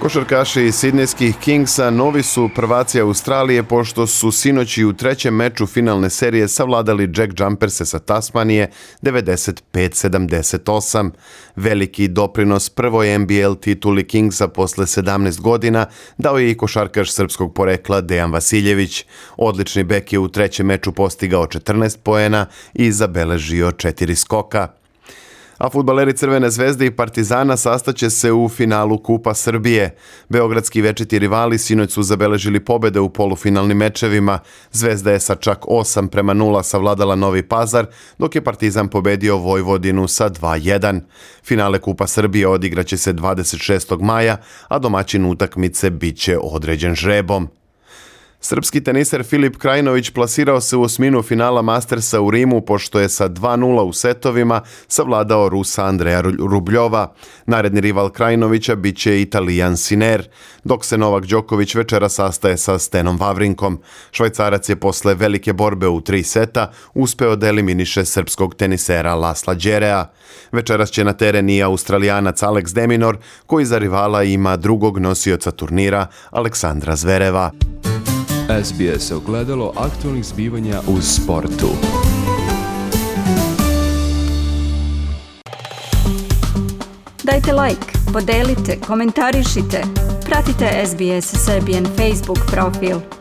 Košarkaši iz Sidnejskih Kingsa novi su prvaci Australije pošto su sinoći u trećem meču finalne serije savladali Jack Jumperse sa Tasmanije 95-78. Veliki doprinos prvoj NBL tituli Kingsa posle 17 godina dao je i košarkaš srpskog porekla Dejan Vasiljević. Odlični bek je u trećem meču postigao 14 poena i zabeležio 4 skoka a futbaleri Crvene zvezde i Partizana sastaće se u finalu Kupa Srbije. Beogradski večiti rivali sinoć su zabeležili pobede u polufinalnim mečevima. Zvezda je sa čak 8 prema 0 savladala Novi Pazar, dok je Partizan pobedio Vojvodinu sa 2-1. Finale Kupa Srbije odigraće se 26. maja, a domaćin utakmice biće određen žrebom. Srpski teniser Filip Krajinović plasirao se u osminu finala Mastersa u Rimu pošto je sa 2-0 u setovima savladao Rusa Andreja Rubljova. Naredni rival Krajinovića bit će Italijan Siner, dok se Novak Đoković večera sastaje sa Stenom Vavrinkom. Švajcarac je posle velike borbe u tri seta uspeo da eliminiše srpskog tenisera Lasla Đerea. Večeras će na teren i australijanac Alex Deminor, koji za rivala ima drugog nosioca turnira Aleksandra Zvereva. SBS ogledalo aktualnih zbivanja u sportu. Dajte like, podelite, komentarišite. Pratite SBS Serbian Facebook profil.